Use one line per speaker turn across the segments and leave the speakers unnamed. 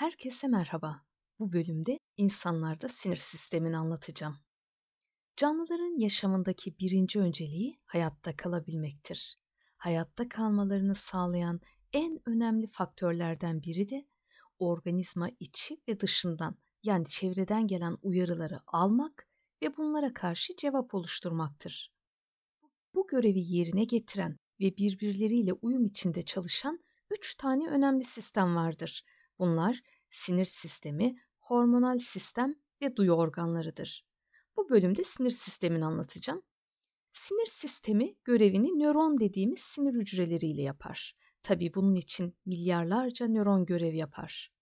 Herkese merhaba. Bu bölümde insanlarda sinir sistemini anlatacağım. Canlıların yaşamındaki birinci önceliği hayatta kalabilmektir. Hayatta kalmalarını sağlayan en önemli faktörlerden biri de organizma içi ve dışından yani çevreden gelen uyarıları almak ve bunlara karşı cevap oluşturmaktır. Bu görevi yerine getiren ve birbirleriyle uyum içinde çalışan üç tane önemli sistem vardır. Bunlar sinir sistemi, hormonal sistem ve duyu organlarıdır. Bu bölümde sinir sistemini anlatacağım. Sinir sistemi görevini nöron dediğimiz sinir hücreleriyle yapar. Tabi bunun için milyarlarca nöron görev yapar.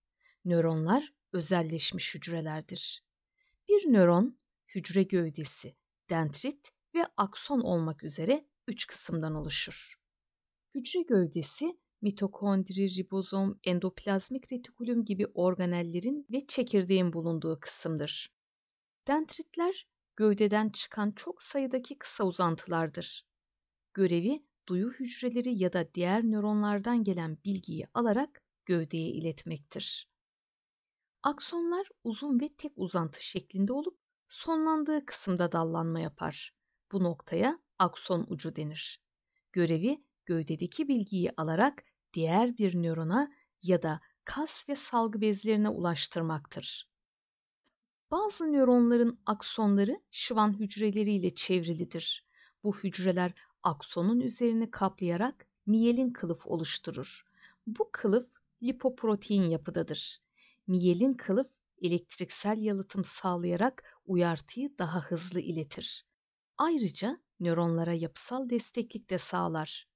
Nöronlar özelleşmiş hücrelerdir. Bir nöron hücre gövdesi, dendrit ve akson olmak üzere üç kısımdan oluşur. Hücre gövdesi mitokondri, ribozom, endoplazmik retikulum gibi organellerin ve çekirdeğin bulunduğu kısımdır. Dendritler gövdeden çıkan çok sayıdaki kısa uzantılardır. Görevi duyu hücreleri ya da diğer nöronlardan gelen bilgiyi alarak gövdeye iletmektir. Aksonlar uzun ve tek uzantı şeklinde olup sonlandığı kısımda dallanma yapar. Bu noktaya akson ucu denir. Görevi gövdedeki bilgiyi alarak diğer bir nörona ya da kas ve salgı bezlerine ulaştırmaktır. Bazı nöronların aksonları şıvan hücreleriyle çevrilidir. Bu hücreler aksonun üzerini kaplayarak miyelin kılıf oluşturur. Bu kılıf lipoprotein yapıdadır. Miyelin kılıf elektriksel yalıtım sağlayarak uyartıyı daha hızlı iletir. Ayrıca nöronlara yapısal desteklik de sağlar.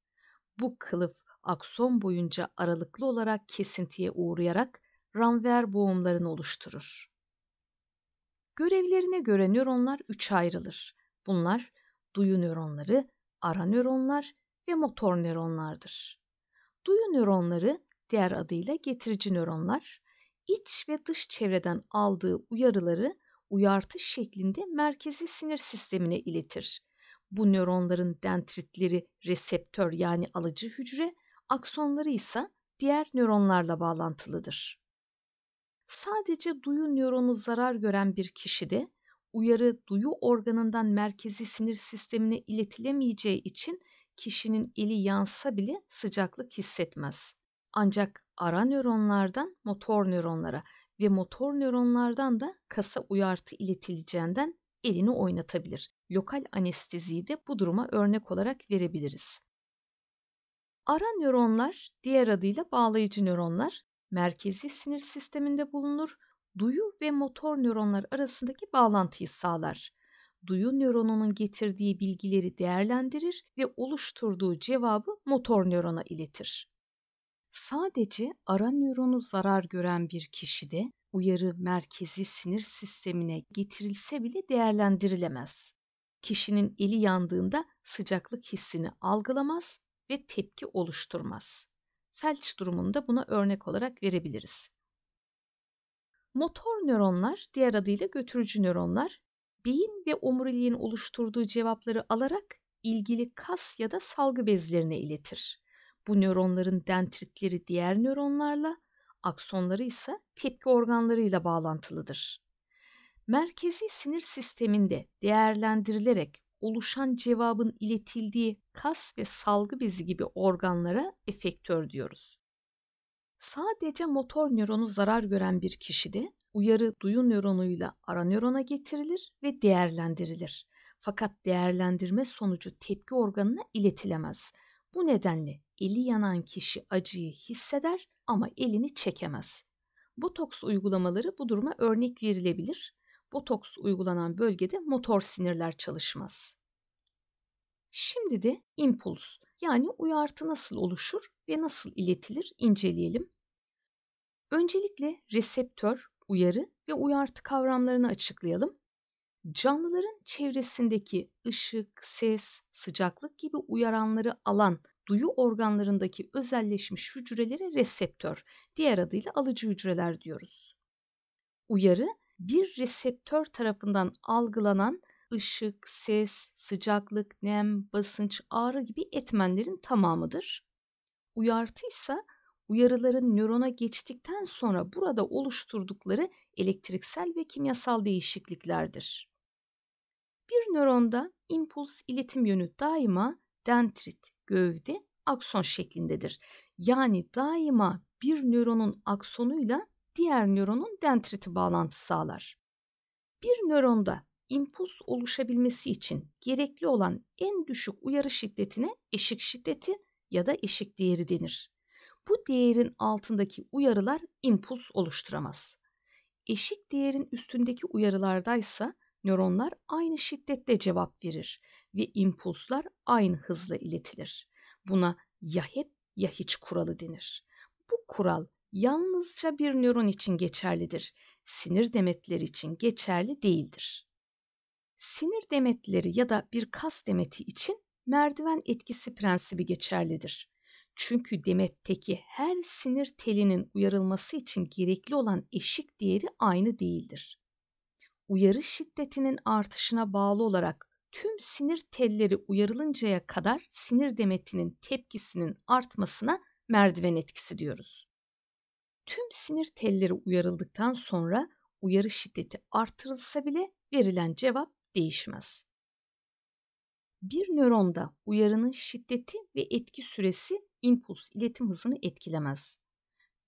Bu kılıf akson boyunca aralıklı olarak kesintiye uğrayarak ranver boğumlarını oluşturur. Görevlerine göre nöronlar üçe ayrılır. Bunlar duyu nöronları, ara nöronlar ve motor nöronlardır. Duyu nöronları diğer adıyla getirici nöronlar, iç ve dış çevreden aldığı uyarıları uyartı şeklinde merkezi sinir sistemine iletir. Bu nöronların dendritleri reseptör yani alıcı hücre, aksonları ise diğer nöronlarla bağlantılıdır. Sadece duyu nöronu zarar gören bir kişide uyarı duyu organından merkezi sinir sistemine iletilemeyeceği için kişinin eli yansa bile sıcaklık hissetmez. Ancak ara nöronlardan motor nöronlara ve motor nöronlardan da kasa uyartı iletileceğinden elini oynatabilir. Lokal anesteziyi de bu duruma örnek olarak verebiliriz. Ara nöronlar, diğer adıyla bağlayıcı nöronlar, merkezi sinir sisteminde bulunur, duyu ve motor nöronlar arasındaki bağlantıyı sağlar. Duyu nöronunun getirdiği bilgileri değerlendirir ve oluşturduğu cevabı motor nörona iletir. Sadece ara nöronu zarar gören bir kişide uyarı merkezi sinir sistemine getirilse bile değerlendirilemez. Kişinin eli yandığında sıcaklık hissini algılamaz ve tepki oluşturmaz. Felç durumunda buna örnek olarak verebiliriz. Motor nöronlar, diğer adıyla götürücü nöronlar, beyin ve omuriliğin oluşturduğu cevapları alarak ilgili kas ya da salgı bezlerine iletir. Bu nöronların dendritleri diğer nöronlarla, aksonları ise tepki organlarıyla bağlantılıdır. Merkezi sinir sisteminde değerlendirilerek oluşan cevabın iletildiği kas ve salgı bezi gibi organlara efektör diyoruz. Sadece motor nöronu zarar gören bir kişide uyarı duyu nöronuyla ara nörona getirilir ve değerlendirilir. Fakat değerlendirme sonucu tepki organına iletilemez. Bu nedenle eli yanan kişi acıyı hisseder ama elini çekemez. Botoks uygulamaları bu duruma örnek verilebilir. Botoks uygulanan bölgede motor sinirler çalışmaz. Şimdi de impuls yani uyartı nasıl oluşur ve nasıl iletilir inceleyelim. Öncelikle reseptör, uyarı ve uyartı kavramlarını açıklayalım. Canlıların çevresindeki ışık, ses, sıcaklık gibi uyaranları alan duyu organlarındaki özelleşmiş hücrelere reseptör, diğer adıyla alıcı hücreler diyoruz. Uyarı bir reseptör tarafından algılanan ışık, ses, sıcaklık, nem, basınç, ağrı gibi etmenlerin tamamıdır. Uyartı ise uyarıların nörona geçtikten sonra burada oluşturdukları elektriksel ve kimyasal değişikliklerdir. Bir nöronda impuls iletim yönü daima dendrit, gövde, akson şeklindedir. Yani daima bir nöronun aksonuyla diğer nöronun dendriti bağlantı sağlar. Bir nöronda impuls oluşabilmesi için gerekli olan en düşük uyarı şiddetine eşik şiddeti ya da eşik değeri denir. Bu değerin altındaki uyarılar impuls oluşturamaz. Eşik değerin üstündeki uyarılardaysa nöronlar aynı şiddette cevap verir ve impulslar aynı hızla iletilir. Buna ya hep ya hiç kuralı denir. Bu kural yalnızca bir nöron için geçerlidir. Sinir demetleri için geçerli değildir. Sinir demetleri ya da bir kas demeti için merdiven etkisi prensibi geçerlidir. Çünkü demetteki her sinir telinin uyarılması için gerekli olan eşik değeri aynı değildir. Uyarı şiddetinin artışına bağlı olarak tüm sinir telleri uyarılıncaya kadar sinir demetinin tepkisinin artmasına merdiven etkisi diyoruz. Tüm sinir telleri uyarıldıktan sonra uyarı şiddeti artırılsa bile verilen cevap değişmez. Bir nöronda uyarının şiddeti ve etki süresi impuls iletim hızını etkilemez.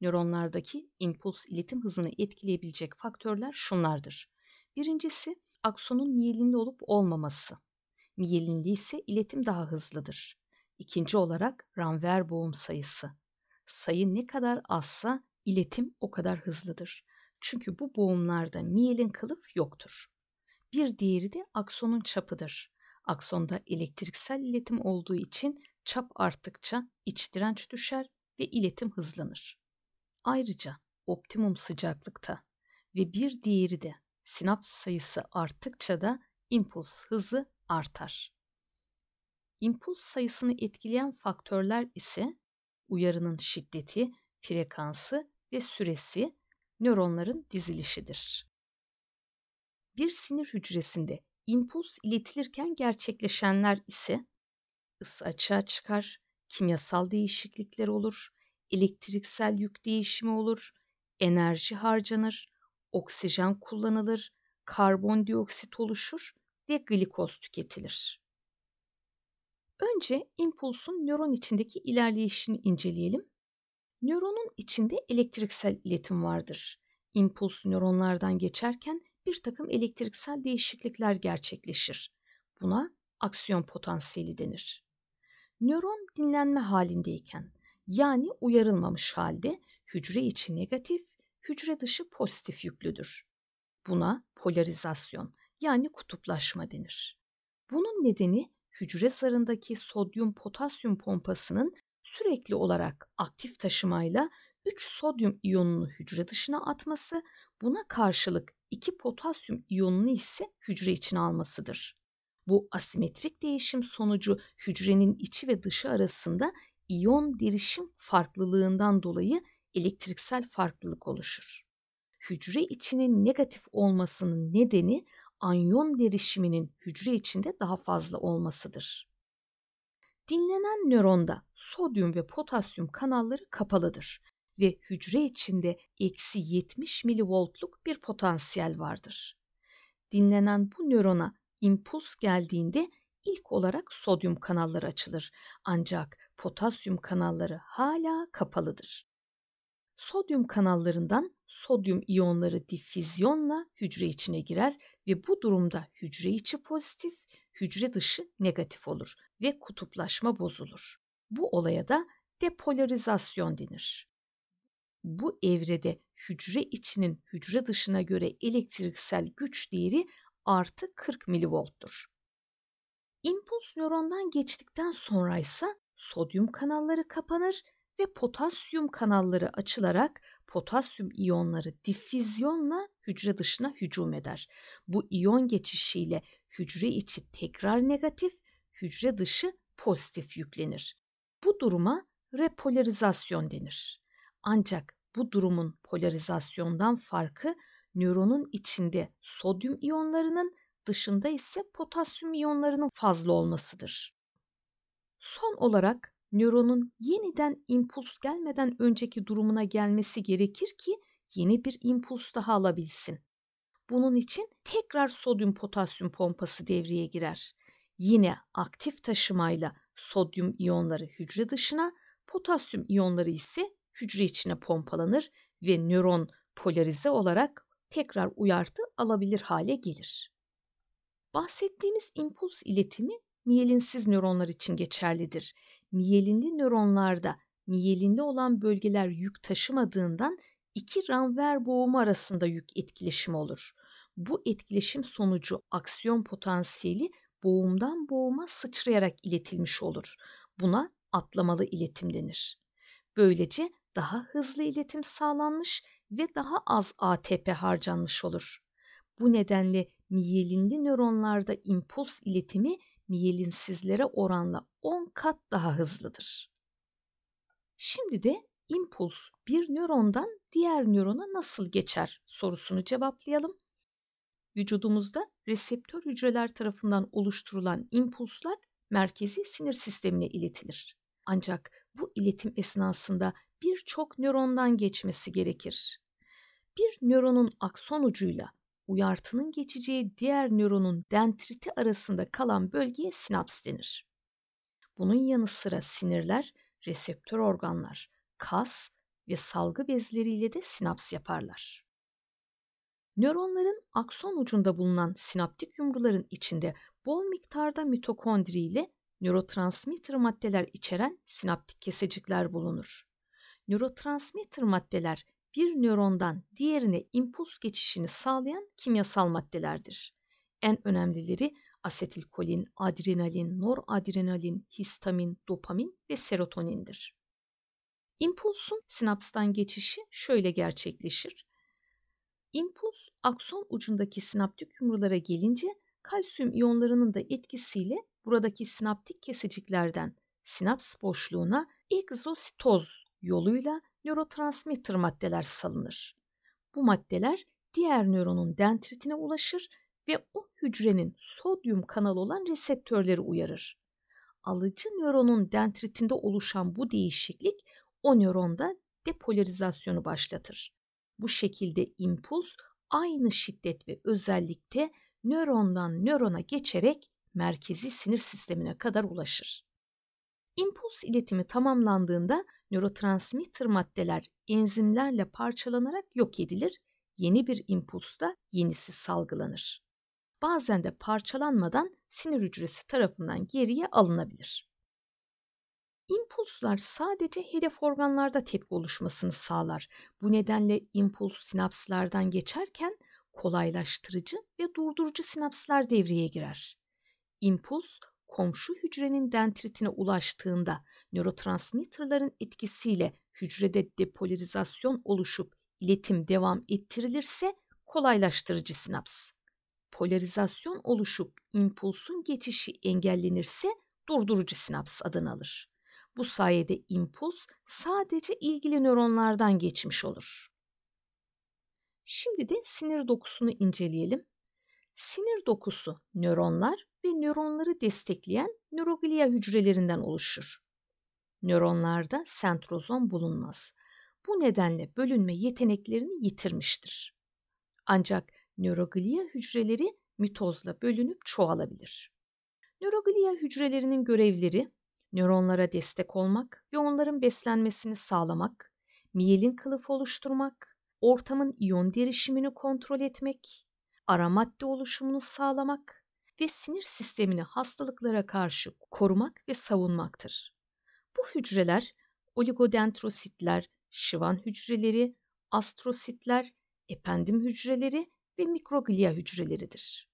Nöronlardaki impuls iletim hızını etkileyebilecek faktörler şunlardır. Birincisi aksonun miyelinli olup olmaması. Miyelinli ise iletim daha hızlıdır. İkinci olarak ranver boğum sayısı. Sayı ne kadar azsa iletim o kadar hızlıdır. Çünkü bu boğumlarda miyelin kılıf yoktur. Bir diğeri de aksonun çapıdır. Aksonda elektriksel iletim olduğu için çap arttıkça iç direnç düşer ve iletim hızlanır. Ayrıca optimum sıcaklıkta ve bir diğeri de sinaps sayısı arttıkça da impuls hızı artar. İmpuls sayısını etkileyen faktörler ise uyarının şiddeti, frekansı ve süresi, nöronların dizilişidir. Bir sinir hücresinde impuls iletilirken gerçekleşenler ise ısı açığa çıkar, kimyasal değişiklikler olur, elektriksel yük değişimi olur, enerji harcanır, oksijen kullanılır, karbondioksit oluşur ve glikoz tüketilir. Önce impulsun nöron içindeki ilerleyişini inceleyelim. Nöronun içinde elektriksel iletim vardır. İmpuls nöronlardan geçerken bir takım elektriksel değişiklikler gerçekleşir. Buna aksiyon potansiyeli denir. Nöron dinlenme halindeyken yani uyarılmamış halde hücre içi negatif, hücre dışı pozitif yüklüdür. Buna polarizasyon yani kutuplaşma denir. Bunun nedeni hücre zarındaki sodyum potasyum pompasının sürekli olarak aktif taşımayla 3 sodyum iyonunu hücre dışına atması, buna karşılık 2 potasyum iyonunu ise hücre içine almasıdır. Bu asimetrik değişim sonucu hücrenin içi ve dışı arasında iyon derişim farklılığından dolayı elektriksel farklılık oluşur. Hücre içinin negatif olmasının nedeni anyon derişiminin hücre içinde daha fazla olmasıdır. Dinlenen nöronda sodyum ve potasyum kanalları kapalıdır ve hücre içinde eksi 70 milivoltluk bir potansiyel vardır. Dinlenen bu nörona impuls geldiğinde ilk olarak sodyum kanalları açılır ancak potasyum kanalları hala kapalıdır. Sodyum kanallarından sodyum iyonları difüzyonla hücre içine girer ve bu durumda hücre içi pozitif, hücre dışı negatif olur ve kutuplaşma bozulur. Bu olaya da depolarizasyon denir. Bu evrede hücre içinin hücre dışına göre elektriksel güç değeri artı 40 milivolttur. İmpuls nörondan geçtikten sonra ise sodyum kanalları kapanır ve potasyum kanalları açılarak potasyum iyonları difüzyonla hücre dışına hücum eder. Bu iyon geçişiyle hücre içi tekrar negatif, hücre dışı pozitif yüklenir. Bu duruma repolarizasyon denir. Ancak bu durumun polarizasyondan farkı nöronun içinde sodyum iyonlarının dışında ise potasyum iyonlarının fazla olmasıdır. Son olarak nöronun yeniden impuls gelmeden önceki durumuna gelmesi gerekir ki yeni bir impuls daha alabilsin. Bunun için tekrar sodyum potasyum pompası devreye girer. Yine aktif taşımayla sodyum iyonları hücre dışına, potasyum iyonları ise hücre içine pompalanır ve nöron polarize olarak tekrar uyartı alabilir hale gelir. Bahsettiğimiz impuls iletimi miyelinsiz nöronlar için geçerlidir. Miyelinli nöronlarda miyelinli olan bölgeler yük taşımadığından iki ranver boğumu arasında yük etkileşimi olur. Bu etkileşim sonucu aksiyon potansiyeli boğumdan boğuma sıçrayarak iletilmiş olur. Buna atlamalı iletim denir. Böylece daha hızlı iletim sağlanmış ve daha az ATP harcanmış olur. Bu nedenle miyelinli nöronlarda impuls iletimi miyelinsizlere oranla 10 kat daha hızlıdır. Şimdi de impuls bir nörondan diğer nörona nasıl geçer sorusunu cevaplayalım. Vücudumuzda reseptör hücreler tarafından oluşturulan impulslar merkezi sinir sistemine iletilir. Ancak bu iletim esnasında birçok nörondan geçmesi gerekir. Bir nöronun akson ucuyla uyartının geçeceği diğer nöronun dendriti arasında kalan bölgeye sinaps denir. Bunun yanı sıra sinirler, reseptör organlar, kas ve salgı bezleriyle de sinaps yaparlar. Nöronların akson ucunda bulunan sinaptik yumruların içinde bol miktarda mitokondri ile nörotransmitter maddeler içeren sinaptik kesecikler bulunur. Nörotransmitter maddeler bir nörondan diğerine impuls geçişini sağlayan kimyasal maddelerdir. En önemlileri asetilkolin, adrenalin, noradrenalin, histamin, dopamin ve serotonindir. İmpulsun sinapstan geçişi şöyle gerçekleşir. İmpuls akson ucundaki sinaptik yumrulara gelince kalsiyum iyonlarının da etkisiyle buradaki sinaptik kesiciklerden sinaps boşluğuna egzositoz yoluyla nörotransmitter maddeler salınır. Bu maddeler diğer nöronun dendritine ulaşır ve o hücrenin sodyum kanalı olan reseptörleri uyarır. Alıcı nöronun dendritinde oluşan bu değişiklik o nöronda depolarizasyonu başlatır. Bu şekilde impuls aynı şiddet ve özellikte nörondan nörona geçerek merkezi sinir sistemine kadar ulaşır. İmpuls iletimi tamamlandığında nörotransmitter maddeler enzimlerle parçalanarak yok edilir, yeni bir impulsta yenisi salgılanır. Bazen de parçalanmadan sinir hücresi tarafından geriye alınabilir. İmpulslar sadece hedef organlarda tepki oluşmasını sağlar. Bu nedenle impuls sinapslardan geçerken kolaylaştırıcı ve durdurucu sinapslar devreye girer. İmpuls komşu hücrenin dendritine ulaştığında nörotransmitterların etkisiyle hücrede depolarizasyon oluşup iletim devam ettirilirse kolaylaştırıcı sinaps. Polarizasyon oluşup impulsun geçişi engellenirse durdurucu sinaps adını alır. Bu sayede impuls sadece ilgili nöronlardan geçmiş olur. Şimdi de sinir dokusunu inceleyelim. Sinir dokusu nöronlar ve nöronları destekleyen nöroglia hücrelerinden oluşur. Nöronlarda sentrozom bulunmaz. Bu nedenle bölünme yeteneklerini yitirmiştir. Ancak nöroglia hücreleri mitozla bölünüp çoğalabilir. Nöroglia hücrelerinin görevleri nöronlara destek olmak ve onların beslenmesini sağlamak, miyelin kılıf oluşturmak, ortamın iyon derişimini kontrol etmek, ara madde oluşumunu sağlamak ve sinir sistemini hastalıklara karşı korumak ve savunmaktır. Bu hücreler oligodendrositler, şıvan hücreleri, astrositler, ependim hücreleri ve mikroglia hücreleridir.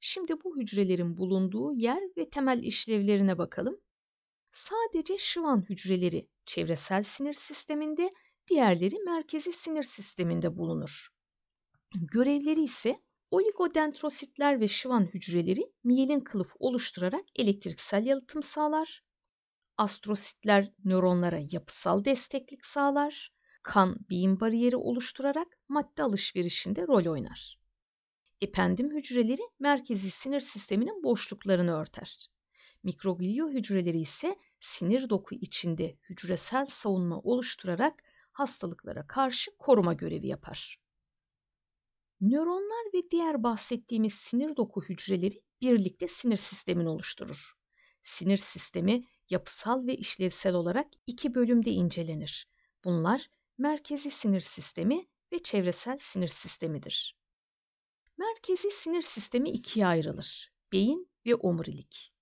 Şimdi bu hücrelerin bulunduğu yer ve temel işlevlerine bakalım. Sadece şıvan hücreleri çevresel sinir sisteminde, diğerleri merkezi sinir sisteminde bulunur. Görevleri ise oligodendrositler ve şıvan hücreleri miyelin kılıf oluşturarak elektriksel yalıtım sağlar. Astrositler nöronlara yapısal desteklik sağlar. Kan beyin bariyeri oluşturarak madde alışverişinde rol oynar. Ependim hücreleri merkezi sinir sisteminin boşluklarını örter. Mikroglio hücreleri ise sinir doku içinde hücresel savunma oluşturarak hastalıklara karşı koruma görevi yapar. Nöronlar ve diğer bahsettiğimiz sinir doku hücreleri birlikte sinir sistemini oluşturur. Sinir sistemi yapısal ve işlevsel olarak iki bölümde incelenir. Bunlar merkezi sinir sistemi ve çevresel sinir sistemidir. Merkezi sinir sistemi ikiye ayrılır. Beyin ve omurilik.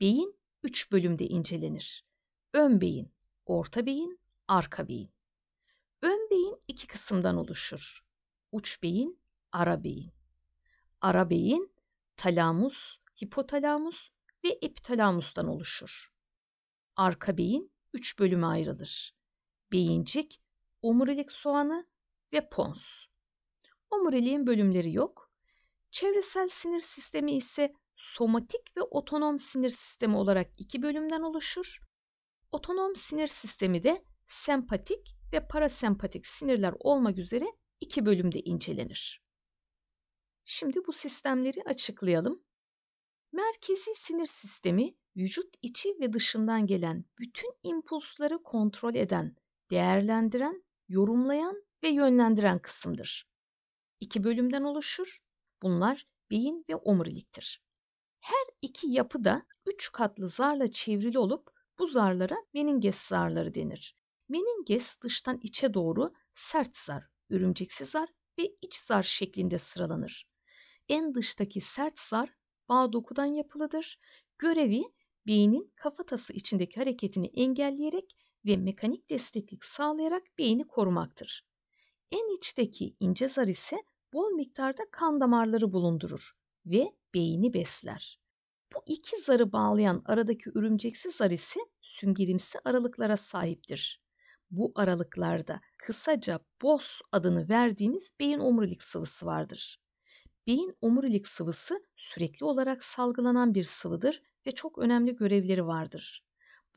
Beyin üç bölümde incelenir. Ön beyin, orta beyin, arka beyin. Ön beyin iki kısımdan oluşur. Uç beyin, ara beyin. Ara beyin, talamus, hipotalamus ve epitalamustan oluşur. Arka beyin üç bölüme ayrılır. Beyincik, omurilik soğanı ve pons. Omuriliğin bölümleri yok. Çevresel sinir sistemi ise somatik ve otonom sinir sistemi olarak iki bölümden oluşur. Otonom sinir sistemi de sempatik ve parasempatik sinirler olmak üzere iki bölümde incelenir. Şimdi bu sistemleri açıklayalım. Merkezi sinir sistemi vücut içi ve dışından gelen bütün impulsları kontrol eden, değerlendiren, yorumlayan ve yönlendiren kısımdır. İki bölümden oluşur. Bunlar beyin ve omuriliktir. Her iki yapı da üç katlı zarla çevrili olup bu zarlara meninges zarları denir. Meninges dıştan içe doğru sert zar, örümceksi zar ve iç zar şeklinde sıralanır. En dıştaki sert zar bağ dokudan yapılıdır. Görevi beynin kafatası içindeki hareketini engelleyerek ve mekanik desteklik sağlayarak beyni korumaktır. En içteki ince zar ise bol miktarda kan damarları bulundurur ve beyni besler. Bu iki zarı bağlayan aradaki örümceksi zar ise süngerimsi aralıklara sahiptir. Bu aralıklarda kısaca BOS adını verdiğimiz beyin omurilik sıvısı vardır. Beyin omurilik sıvısı sürekli olarak salgılanan bir sıvıdır ve çok önemli görevleri vardır.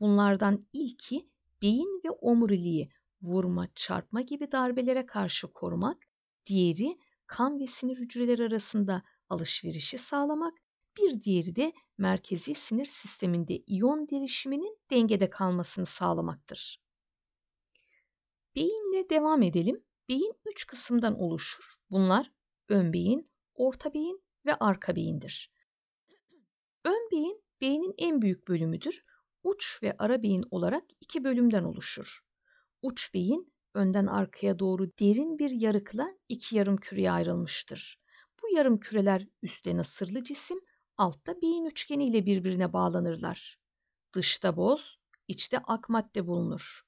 Bunlardan ilki beyin ve omuriliği vurma, çarpma gibi darbelere karşı korumak, diğeri kan ve sinir hücreleri arasında alışverişi sağlamak, bir diğeri de merkezi sinir sisteminde iyon derişiminin dengede kalmasını sağlamaktır. Beyinle devam edelim. Beyin üç kısımdan oluşur. Bunlar ön beyin, orta beyin ve arka beyindir. Ön beyin beynin en büyük bölümüdür. Uç ve ara beyin olarak iki bölümden oluşur. Uç beyin önden arkaya doğru derin bir yarıkla iki yarım küreye ayrılmıştır. Yarım küreler üstte nasırlı cisim, altta beyin üçgeni ile birbirine bağlanırlar. Dışta boz, içte ak madde bulunur.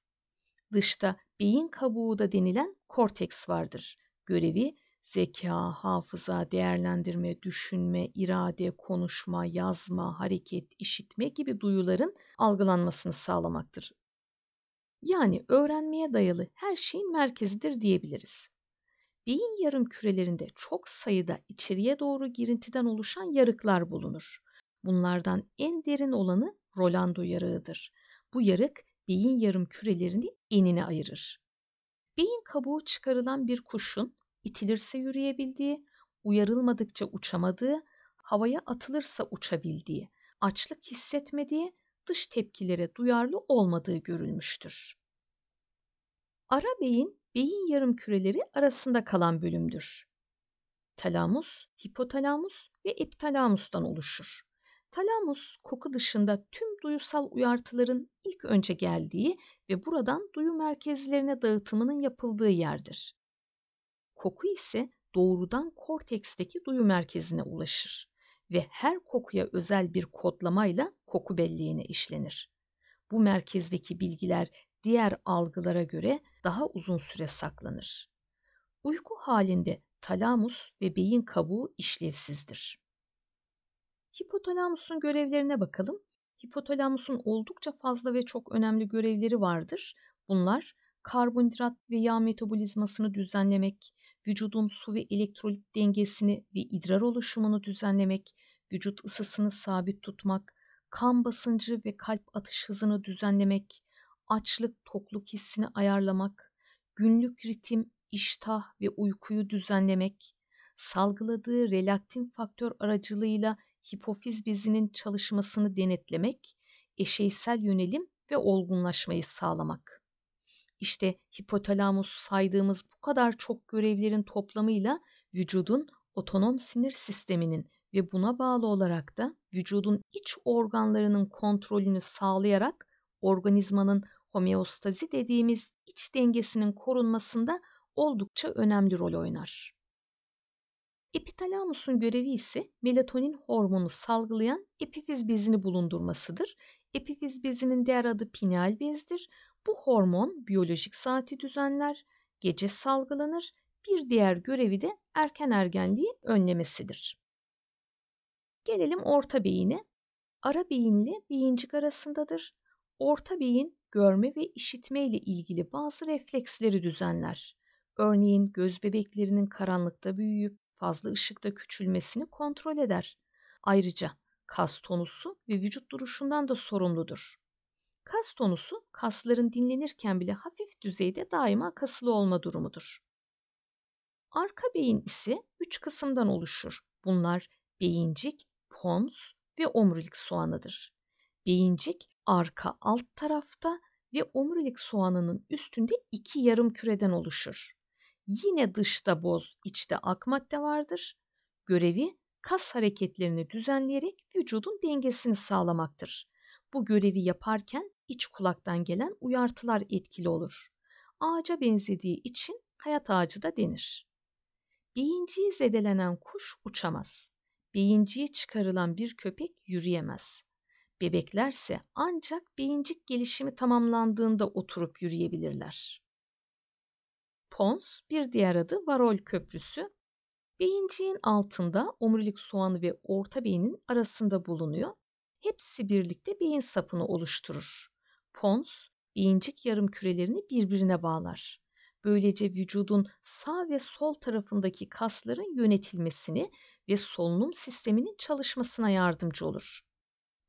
Dışta beyin kabuğu da denilen korteks vardır. Görevi zeka, hafıza, değerlendirme, düşünme, irade, konuşma, yazma, hareket, işitme gibi duyuların algılanmasını sağlamaktır. Yani öğrenmeye dayalı her şeyin merkezidir diyebiliriz. Beyin yarım kürelerinde çok sayıda içeriye doğru girintiden oluşan yarıklar bulunur. Bunlardan en derin olanı Rolando yarığıdır. Bu yarık beyin yarım kürelerini enine ayırır. Beyin kabuğu çıkarılan bir kuşun itilirse yürüyebildiği, uyarılmadıkça uçamadığı, havaya atılırsa uçabildiği, açlık hissetmediği, dış tepkilere duyarlı olmadığı görülmüştür. Ara beyin, beyin yarım küreleri arasında kalan bölümdür. Talamus, hipotalamus ve epitalamustan oluşur. Talamus koku dışında tüm duyusal uyartıların ilk önce geldiği ve buradan duyu merkezlerine dağıtımının yapıldığı yerdir. Koku ise doğrudan korteksteki duyu merkezine ulaşır ve her kokuya özel bir kodlamayla koku belleğine işlenir. Bu merkezdeki bilgiler diğer algılara göre daha uzun süre saklanır. Uyku halinde talamus ve beyin kabuğu işlevsizdir. Hipotalamusun görevlerine bakalım. Hipotalamusun oldukça fazla ve çok önemli görevleri vardır. Bunlar karbonhidrat ve yağ metabolizmasını düzenlemek, vücudun su ve elektrolit dengesini ve idrar oluşumunu düzenlemek, vücut ısısını sabit tutmak, kan basıncı ve kalp atış hızını düzenlemek, açlık tokluk hissini ayarlamak, günlük ritim, iştah ve uykuyu düzenlemek, salgıladığı relaktin faktör aracılığıyla hipofiz bezinin çalışmasını denetlemek, eşeysel yönelim ve olgunlaşmayı sağlamak. İşte hipotalamus saydığımız bu kadar çok görevlerin toplamıyla vücudun otonom sinir sisteminin ve buna bağlı olarak da vücudun iç organlarının kontrolünü sağlayarak organizmanın homeostazi dediğimiz iç dengesinin korunmasında oldukça önemli rol oynar. Epitalamusun görevi ise melatonin hormonu salgılayan epifiz bezini bulundurmasıdır. Epifiz bezinin diğer adı pineal bezdir. Bu hormon biyolojik saati düzenler, gece salgılanır. Bir diğer görevi de erken ergenliği önlemesidir. Gelelim orta beyine. Ara beyinle beyincik arasındadır. Orta beyin görme ve işitme ile ilgili bazı refleksleri düzenler. Örneğin göz bebeklerinin karanlıkta büyüyüp fazla ışıkta küçülmesini kontrol eder. Ayrıca kas tonusu ve vücut duruşundan da sorumludur. Kas tonusu kasların dinlenirken bile hafif düzeyde daima kasılı olma durumudur. Arka beyin ise üç kısımdan oluşur. Bunlar beyincik, pons ve omurilik soğanıdır. Beyincik arka alt tarafta ve omurilik soğanının üstünde iki yarım küreden oluşur. Yine dışta boz, içte ak madde vardır. Görevi kas hareketlerini düzenleyerek vücudun dengesini sağlamaktır. Bu görevi yaparken iç kulaktan gelen uyartılar etkili olur. Ağaca benzediği için hayat ağacı da denir. Beyinciği zedelenen kuş uçamaz. Beyinciği çıkarılan bir köpek yürüyemez. Bebeklerse ancak beyincik gelişimi tamamlandığında oturup yürüyebilirler. Pons bir diğer adı Varol Köprüsü. Beyinciğin altında omurilik soğanı ve orta beynin arasında bulunuyor. Hepsi birlikte beyin sapını oluşturur. Pons, beyincik yarım kürelerini birbirine bağlar. Böylece vücudun sağ ve sol tarafındaki kasların yönetilmesini ve solunum sisteminin çalışmasına yardımcı olur.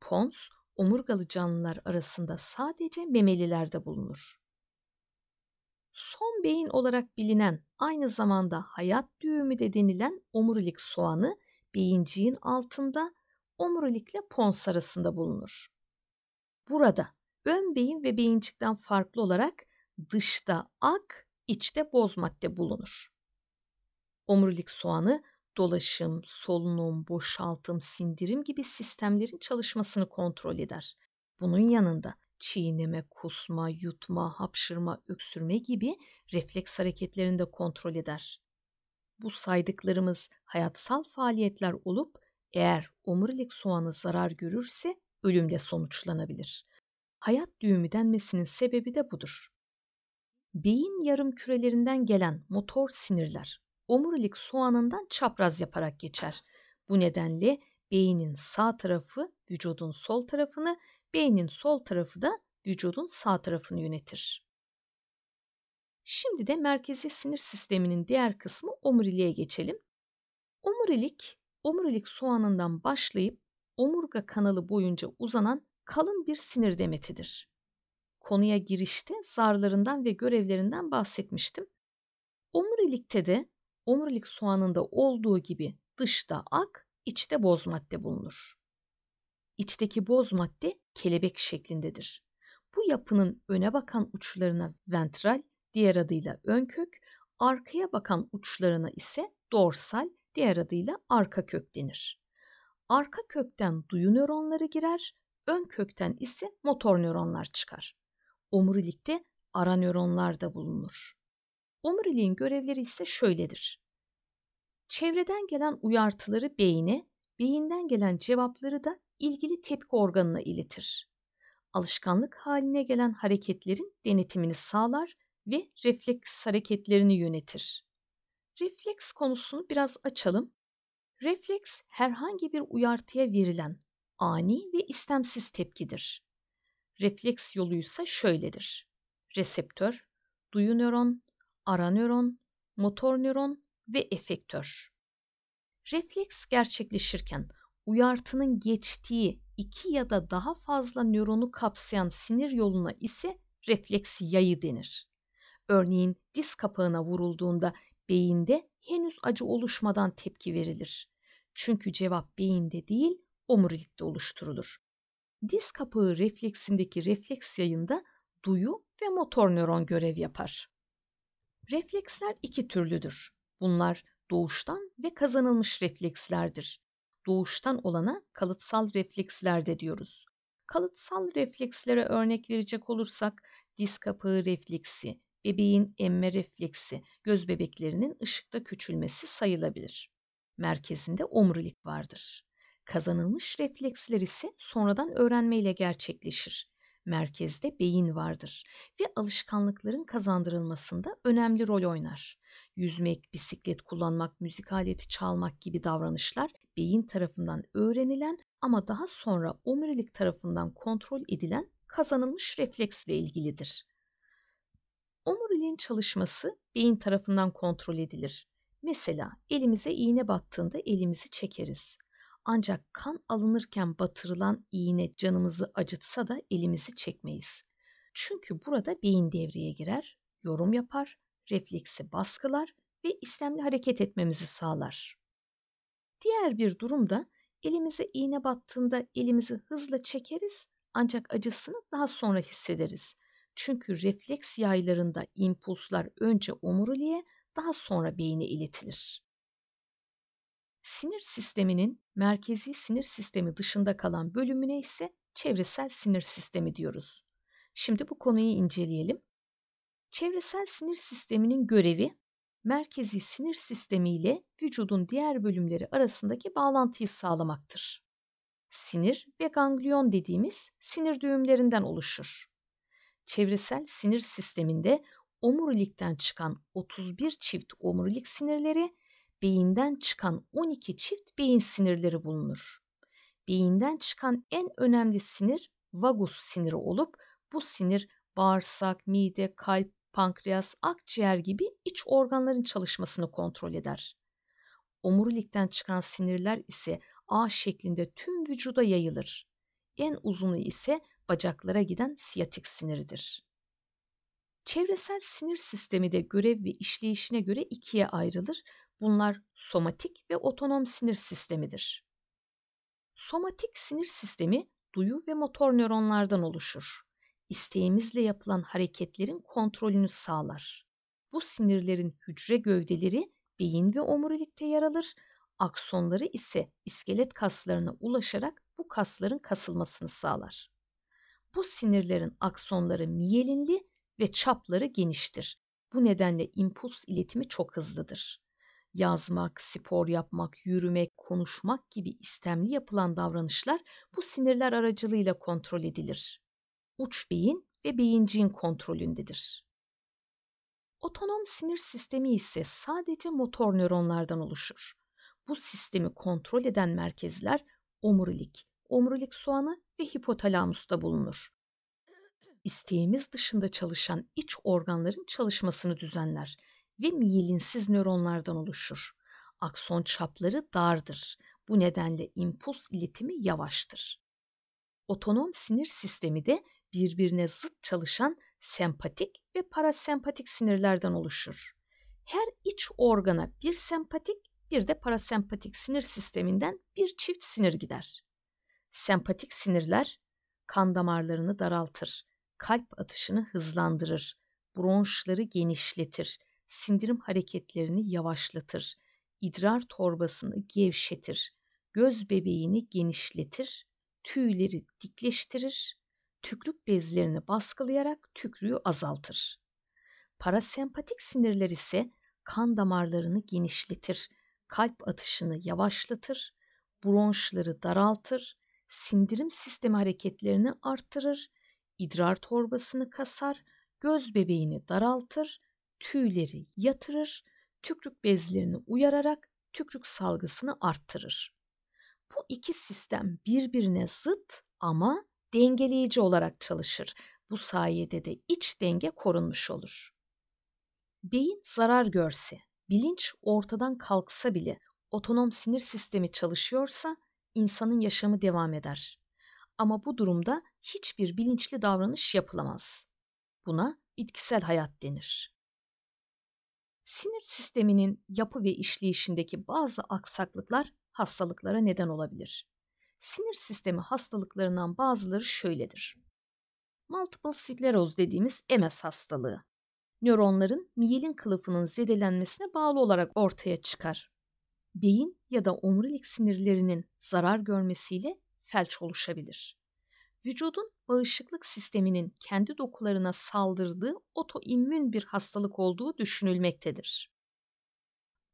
Pons, omurgalı canlılar arasında sadece memelilerde bulunur. Son beyin olarak bilinen aynı zamanda hayat düğümü de denilen omurilik soğanı beyinciğin altında omurilikle pons arasında bulunur. Burada ön beyin ve beyincikten farklı olarak dışta ak, içte boz madde bulunur. Omurilik soğanı dolaşım, solunum, boşaltım, sindirim gibi sistemlerin çalışmasını kontrol eder. Bunun yanında çiğneme, kusma, yutma, hapşırma, öksürme gibi refleks hareketlerini de kontrol eder. Bu saydıklarımız hayatsal faaliyetler olup eğer omurilik soğanı zarar görürse ölümle sonuçlanabilir. Hayat düğümü denmesinin sebebi de budur. Beyin yarım kürelerinden gelen motor sinirler omurilik soğanından çapraz yaparak geçer. Bu nedenle beynin sağ tarafı vücudun sol tarafını, beynin sol tarafı da vücudun sağ tarafını yönetir. Şimdi de merkezi sinir sisteminin diğer kısmı omuriliğe geçelim. Omurilik, omurilik soğanından başlayıp omurga kanalı boyunca uzanan kalın bir sinir demetidir. Konuya girişte zarlarından ve görevlerinden bahsetmiştim. Omurilikte de omurilik soğanında olduğu gibi dışta ak, içte boz madde bulunur. İçteki boz madde kelebek şeklindedir. Bu yapının öne bakan uçlarına ventral, diğer adıyla ön kök, arkaya bakan uçlarına ise dorsal, diğer adıyla arka kök denir. Arka kökten duyu nöronları girer, ön kökten ise motor nöronlar çıkar. Omurilikte ara nöronlar da bulunur. Omuriliğin görevleri ise şöyledir. Çevreden gelen uyartıları beyine, beyinden gelen cevapları da ilgili tepki organına iletir. Alışkanlık haline gelen hareketlerin denetimini sağlar ve refleks hareketlerini yönetir. Refleks konusunu biraz açalım. Refleks herhangi bir uyartıya verilen ani ve istemsiz tepkidir. Refleks yoluysa şöyledir. Reseptör, duyu nöron, ara nöron, motor nöron ve efektör. Refleks gerçekleşirken uyartının geçtiği iki ya da daha fazla nöronu kapsayan sinir yoluna ise refleks yayı denir. Örneğin diz kapağına vurulduğunda beyinde henüz acı oluşmadan tepki verilir. Çünkü cevap beyinde değil, omurilikte oluşturulur. Diz kapağı refleksindeki refleks yayında duyu ve motor nöron görev yapar. Refleksler iki türlüdür. Bunlar doğuştan ve kazanılmış reflekslerdir. Doğuştan olana kalıtsal refleksler de diyoruz. Kalıtsal reflekslere örnek verecek olursak diz kapağı refleksi, bebeğin emme refleksi, göz bebeklerinin ışıkta küçülmesi sayılabilir. Merkezinde omurilik vardır. Kazanılmış refleksler ise sonradan öğrenmeyle gerçekleşir. Merkezde beyin vardır ve alışkanlıkların kazandırılmasında önemli rol oynar. Yüzmek, bisiklet kullanmak, müzik aleti çalmak gibi davranışlar beyin tarafından öğrenilen ama daha sonra omurilik tarafından kontrol edilen kazanılmış refleksle ilgilidir. Omuriliğin çalışması beyin tarafından kontrol edilir. Mesela elimize iğne battığında elimizi çekeriz. Ancak kan alınırken batırılan iğne canımızı acıtsa da elimizi çekmeyiz. Çünkü burada beyin devreye girer, yorum yapar, refleksi baskılar ve istemli hareket etmemizi sağlar. Diğer bir durumda elimize iğne battığında elimizi hızla çekeriz ancak acısını daha sonra hissederiz. Çünkü refleks yaylarında impulslar önce omuriliğe daha sonra beyine iletilir. Sinir sisteminin merkezi sinir sistemi dışında kalan bölümüne ise çevresel sinir sistemi diyoruz. Şimdi bu konuyu inceleyelim. Çevresel sinir sisteminin görevi merkezi sinir sistemi ile vücudun diğer bölümleri arasındaki bağlantıyı sağlamaktır. Sinir ve ganglion dediğimiz sinir düğümlerinden oluşur. Çevresel sinir sisteminde omurilikten çıkan 31 çift omurilik sinirleri, beyinden çıkan 12 çift beyin sinirleri bulunur. Beyinden çıkan en önemli sinir vagus siniri olup bu sinir bağırsak, mide, kalp, pankreas, akciğer gibi iç organların çalışmasını kontrol eder. Omurilikten çıkan sinirler ise ağ şeklinde tüm vücuda yayılır. En uzunu ise bacaklara giden siyatik siniridir. Çevresel sinir sistemi de görev ve işleyişine göre ikiye ayrılır. Bunlar somatik ve otonom sinir sistemidir. Somatik sinir sistemi duyu ve motor nöronlardan oluşur. İsteğimizle yapılan hareketlerin kontrolünü sağlar. Bu sinirlerin hücre gövdeleri beyin ve omurilikte yer alır, aksonları ise iskelet kaslarına ulaşarak bu kasların kasılmasını sağlar. Bu sinirlerin aksonları miyelinli ve çapları geniştir. Bu nedenle impuls iletimi çok hızlıdır. Yazmak, spor yapmak, yürümek, konuşmak gibi istemli yapılan davranışlar bu sinirler aracılığıyla kontrol edilir. Uç beyin ve beyinciğin kontrolündedir. Otonom sinir sistemi ise sadece motor nöronlardan oluşur. Bu sistemi kontrol eden merkezler omurilik, omurilik soğanı ve hipotalamusta bulunur. İsteğimiz dışında çalışan iç organların çalışmasını düzenler ve miyelinsiz nöronlardan oluşur. Akson çapları dardır. Bu nedenle impuls iletimi yavaştır. Otonom sinir sistemi de birbirine zıt çalışan sempatik ve parasempatik sinirlerden oluşur. Her iç organa bir sempatik bir de parasempatik sinir sisteminden bir çift sinir gider. Sempatik sinirler kan damarlarını daraltır, kalp atışını hızlandırır, bronşları genişletir, sindirim hareketlerini yavaşlatır, idrar torbasını gevşetir, göz bebeğini genişletir, tüyleri dikleştirir, tükrük bezlerini baskılayarak tükrüğü azaltır. Parasempatik sinirler ise kan damarlarını genişletir, kalp atışını yavaşlatır, bronşları daraltır, sindirim sistemi hareketlerini arttırır, idrar torbasını kasar, göz bebeğini daraltır, tüyleri yatırır, tükrük bezlerini uyararak tükrük salgısını arttırır. Bu iki sistem birbirine zıt ama dengeleyici olarak çalışır. Bu sayede de iç denge korunmuş olur. Beyin zarar görse, bilinç ortadan kalksa bile otonom sinir sistemi çalışıyorsa insanın yaşamı devam eder. Ama bu durumda hiçbir bilinçli davranış yapılamaz. Buna bitkisel hayat denir. Sinir sisteminin yapı ve işleyişindeki bazı aksaklıklar hastalıklara neden olabilir. Sinir sistemi hastalıklarından bazıları şöyledir. Multiple skleroz dediğimiz MS hastalığı. Nöronların miyelin kılıfının zedelenmesine bağlı olarak ortaya çıkar. Beyin ya da omurilik sinirlerinin zarar görmesiyle felç oluşabilir. Vücudun bağışıklık sisteminin kendi dokularına saldırdığı otoimmün bir hastalık olduğu düşünülmektedir.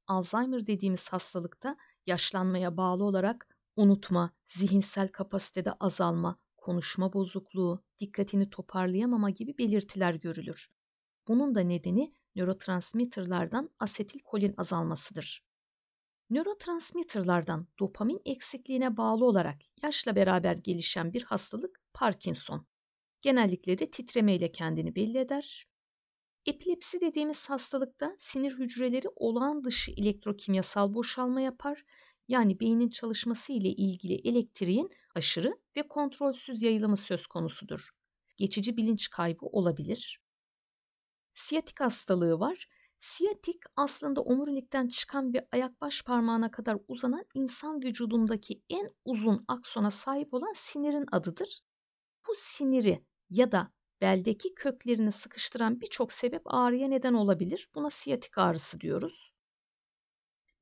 Alzheimer dediğimiz hastalıkta yaşlanmaya bağlı olarak unutma, zihinsel kapasitede azalma, konuşma bozukluğu, dikkatini toparlayamama gibi belirtiler görülür. Bunun da nedeni nörotransmitterlardan asetilkolin azalmasıdır. Nörotransmitterlardan dopamin eksikliğine bağlı olarak yaşla beraber gelişen bir hastalık Parkinson. Genellikle de titremeyle kendini belli eder. Epilepsi dediğimiz hastalıkta sinir hücreleri olağan dışı elektrokimyasal boşalma yapar. Yani beynin çalışması ile ilgili elektriğin aşırı ve kontrolsüz yayılımı söz konusudur. Geçici bilinç kaybı olabilir. Siyatik hastalığı var. Siyatik aslında omurilikten çıkan ve ayak baş parmağına kadar uzanan insan vücudundaki en uzun aksona sahip olan sinirin adıdır. Bu siniri ya da beldeki köklerini sıkıştıran birçok sebep ağrıya neden olabilir. Buna siyatik ağrısı diyoruz.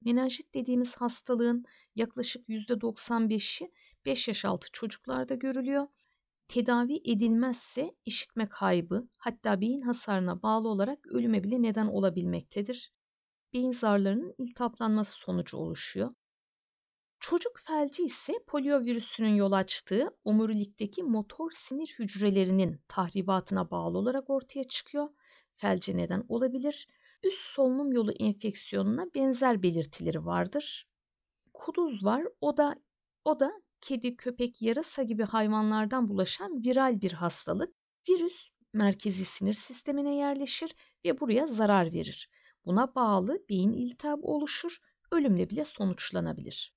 Menenjit dediğimiz hastalığın yaklaşık %95'i 5 yaş altı çocuklarda görülüyor. Tedavi edilmezse işitme kaybı hatta beyin hasarına bağlı olarak ölüme bile neden olabilmektedir. Beyin zarlarının iltihaplanması sonucu oluşuyor. Çocuk felci ise polio virüsünün yol açtığı omurilikteki motor sinir hücrelerinin tahribatına bağlı olarak ortaya çıkıyor. Felce neden olabilir. Üst solunum yolu enfeksiyonuna benzer belirtileri vardır. Kuduz var. O da o da kedi, köpek, yarasa gibi hayvanlardan bulaşan viral bir hastalık. Virüs merkezi sinir sistemine yerleşir ve buraya zarar verir. Buna bağlı beyin iltihabı oluşur, ölümle bile sonuçlanabilir.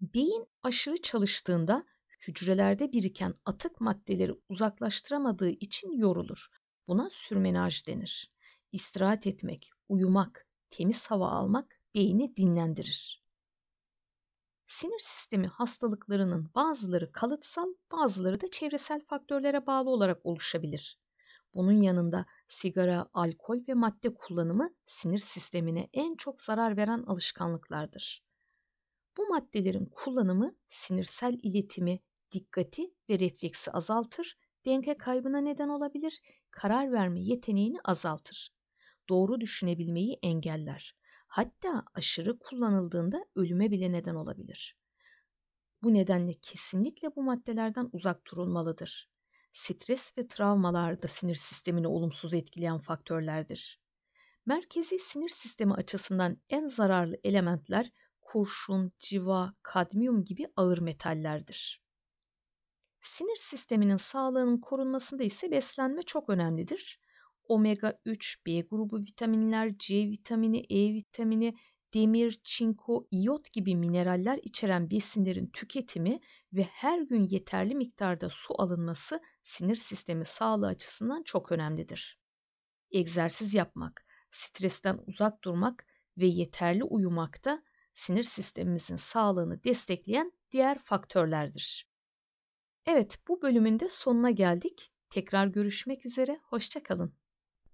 Beyin aşırı çalıştığında hücrelerde biriken atık maddeleri uzaklaştıramadığı için yorulur. Buna sürmenaj denir. İstirahat etmek, uyumak, temiz hava almak beyni dinlendirir. Sinir sistemi hastalıklarının bazıları kalıtsal, bazıları da çevresel faktörlere bağlı olarak oluşabilir. Bunun yanında sigara, alkol ve madde kullanımı sinir sistemine en çok zarar veren alışkanlıklardır. Bu maddelerin kullanımı sinirsel iletimi, dikkati ve refleksi azaltır, denge kaybına neden olabilir, karar verme yeteneğini azaltır. Doğru düşünebilmeyi engeller. Hatta aşırı kullanıldığında ölüme bile neden olabilir. Bu nedenle kesinlikle bu maddelerden uzak durulmalıdır. Stres ve travmalar da sinir sistemini olumsuz etkileyen faktörlerdir. Merkezi sinir sistemi açısından en zararlı elementler kurşun, civa, kadmiyum gibi ağır metallerdir. Sinir sisteminin sağlığının korunmasında ise beslenme çok önemlidir. Omega 3, B grubu vitaminler, C vitamini, E vitamini, demir, çinko, iyot gibi mineraller içeren besinlerin tüketimi ve her gün yeterli miktarda su alınması sinir sistemi sağlığı açısından çok önemlidir. Egzersiz yapmak, stresten uzak durmak ve yeterli uyumak da sinir sistemimizin sağlığını destekleyen diğer faktörlerdir. Evet, bu bölümün de sonuna geldik. Tekrar görüşmek üzere, hoşçakalın.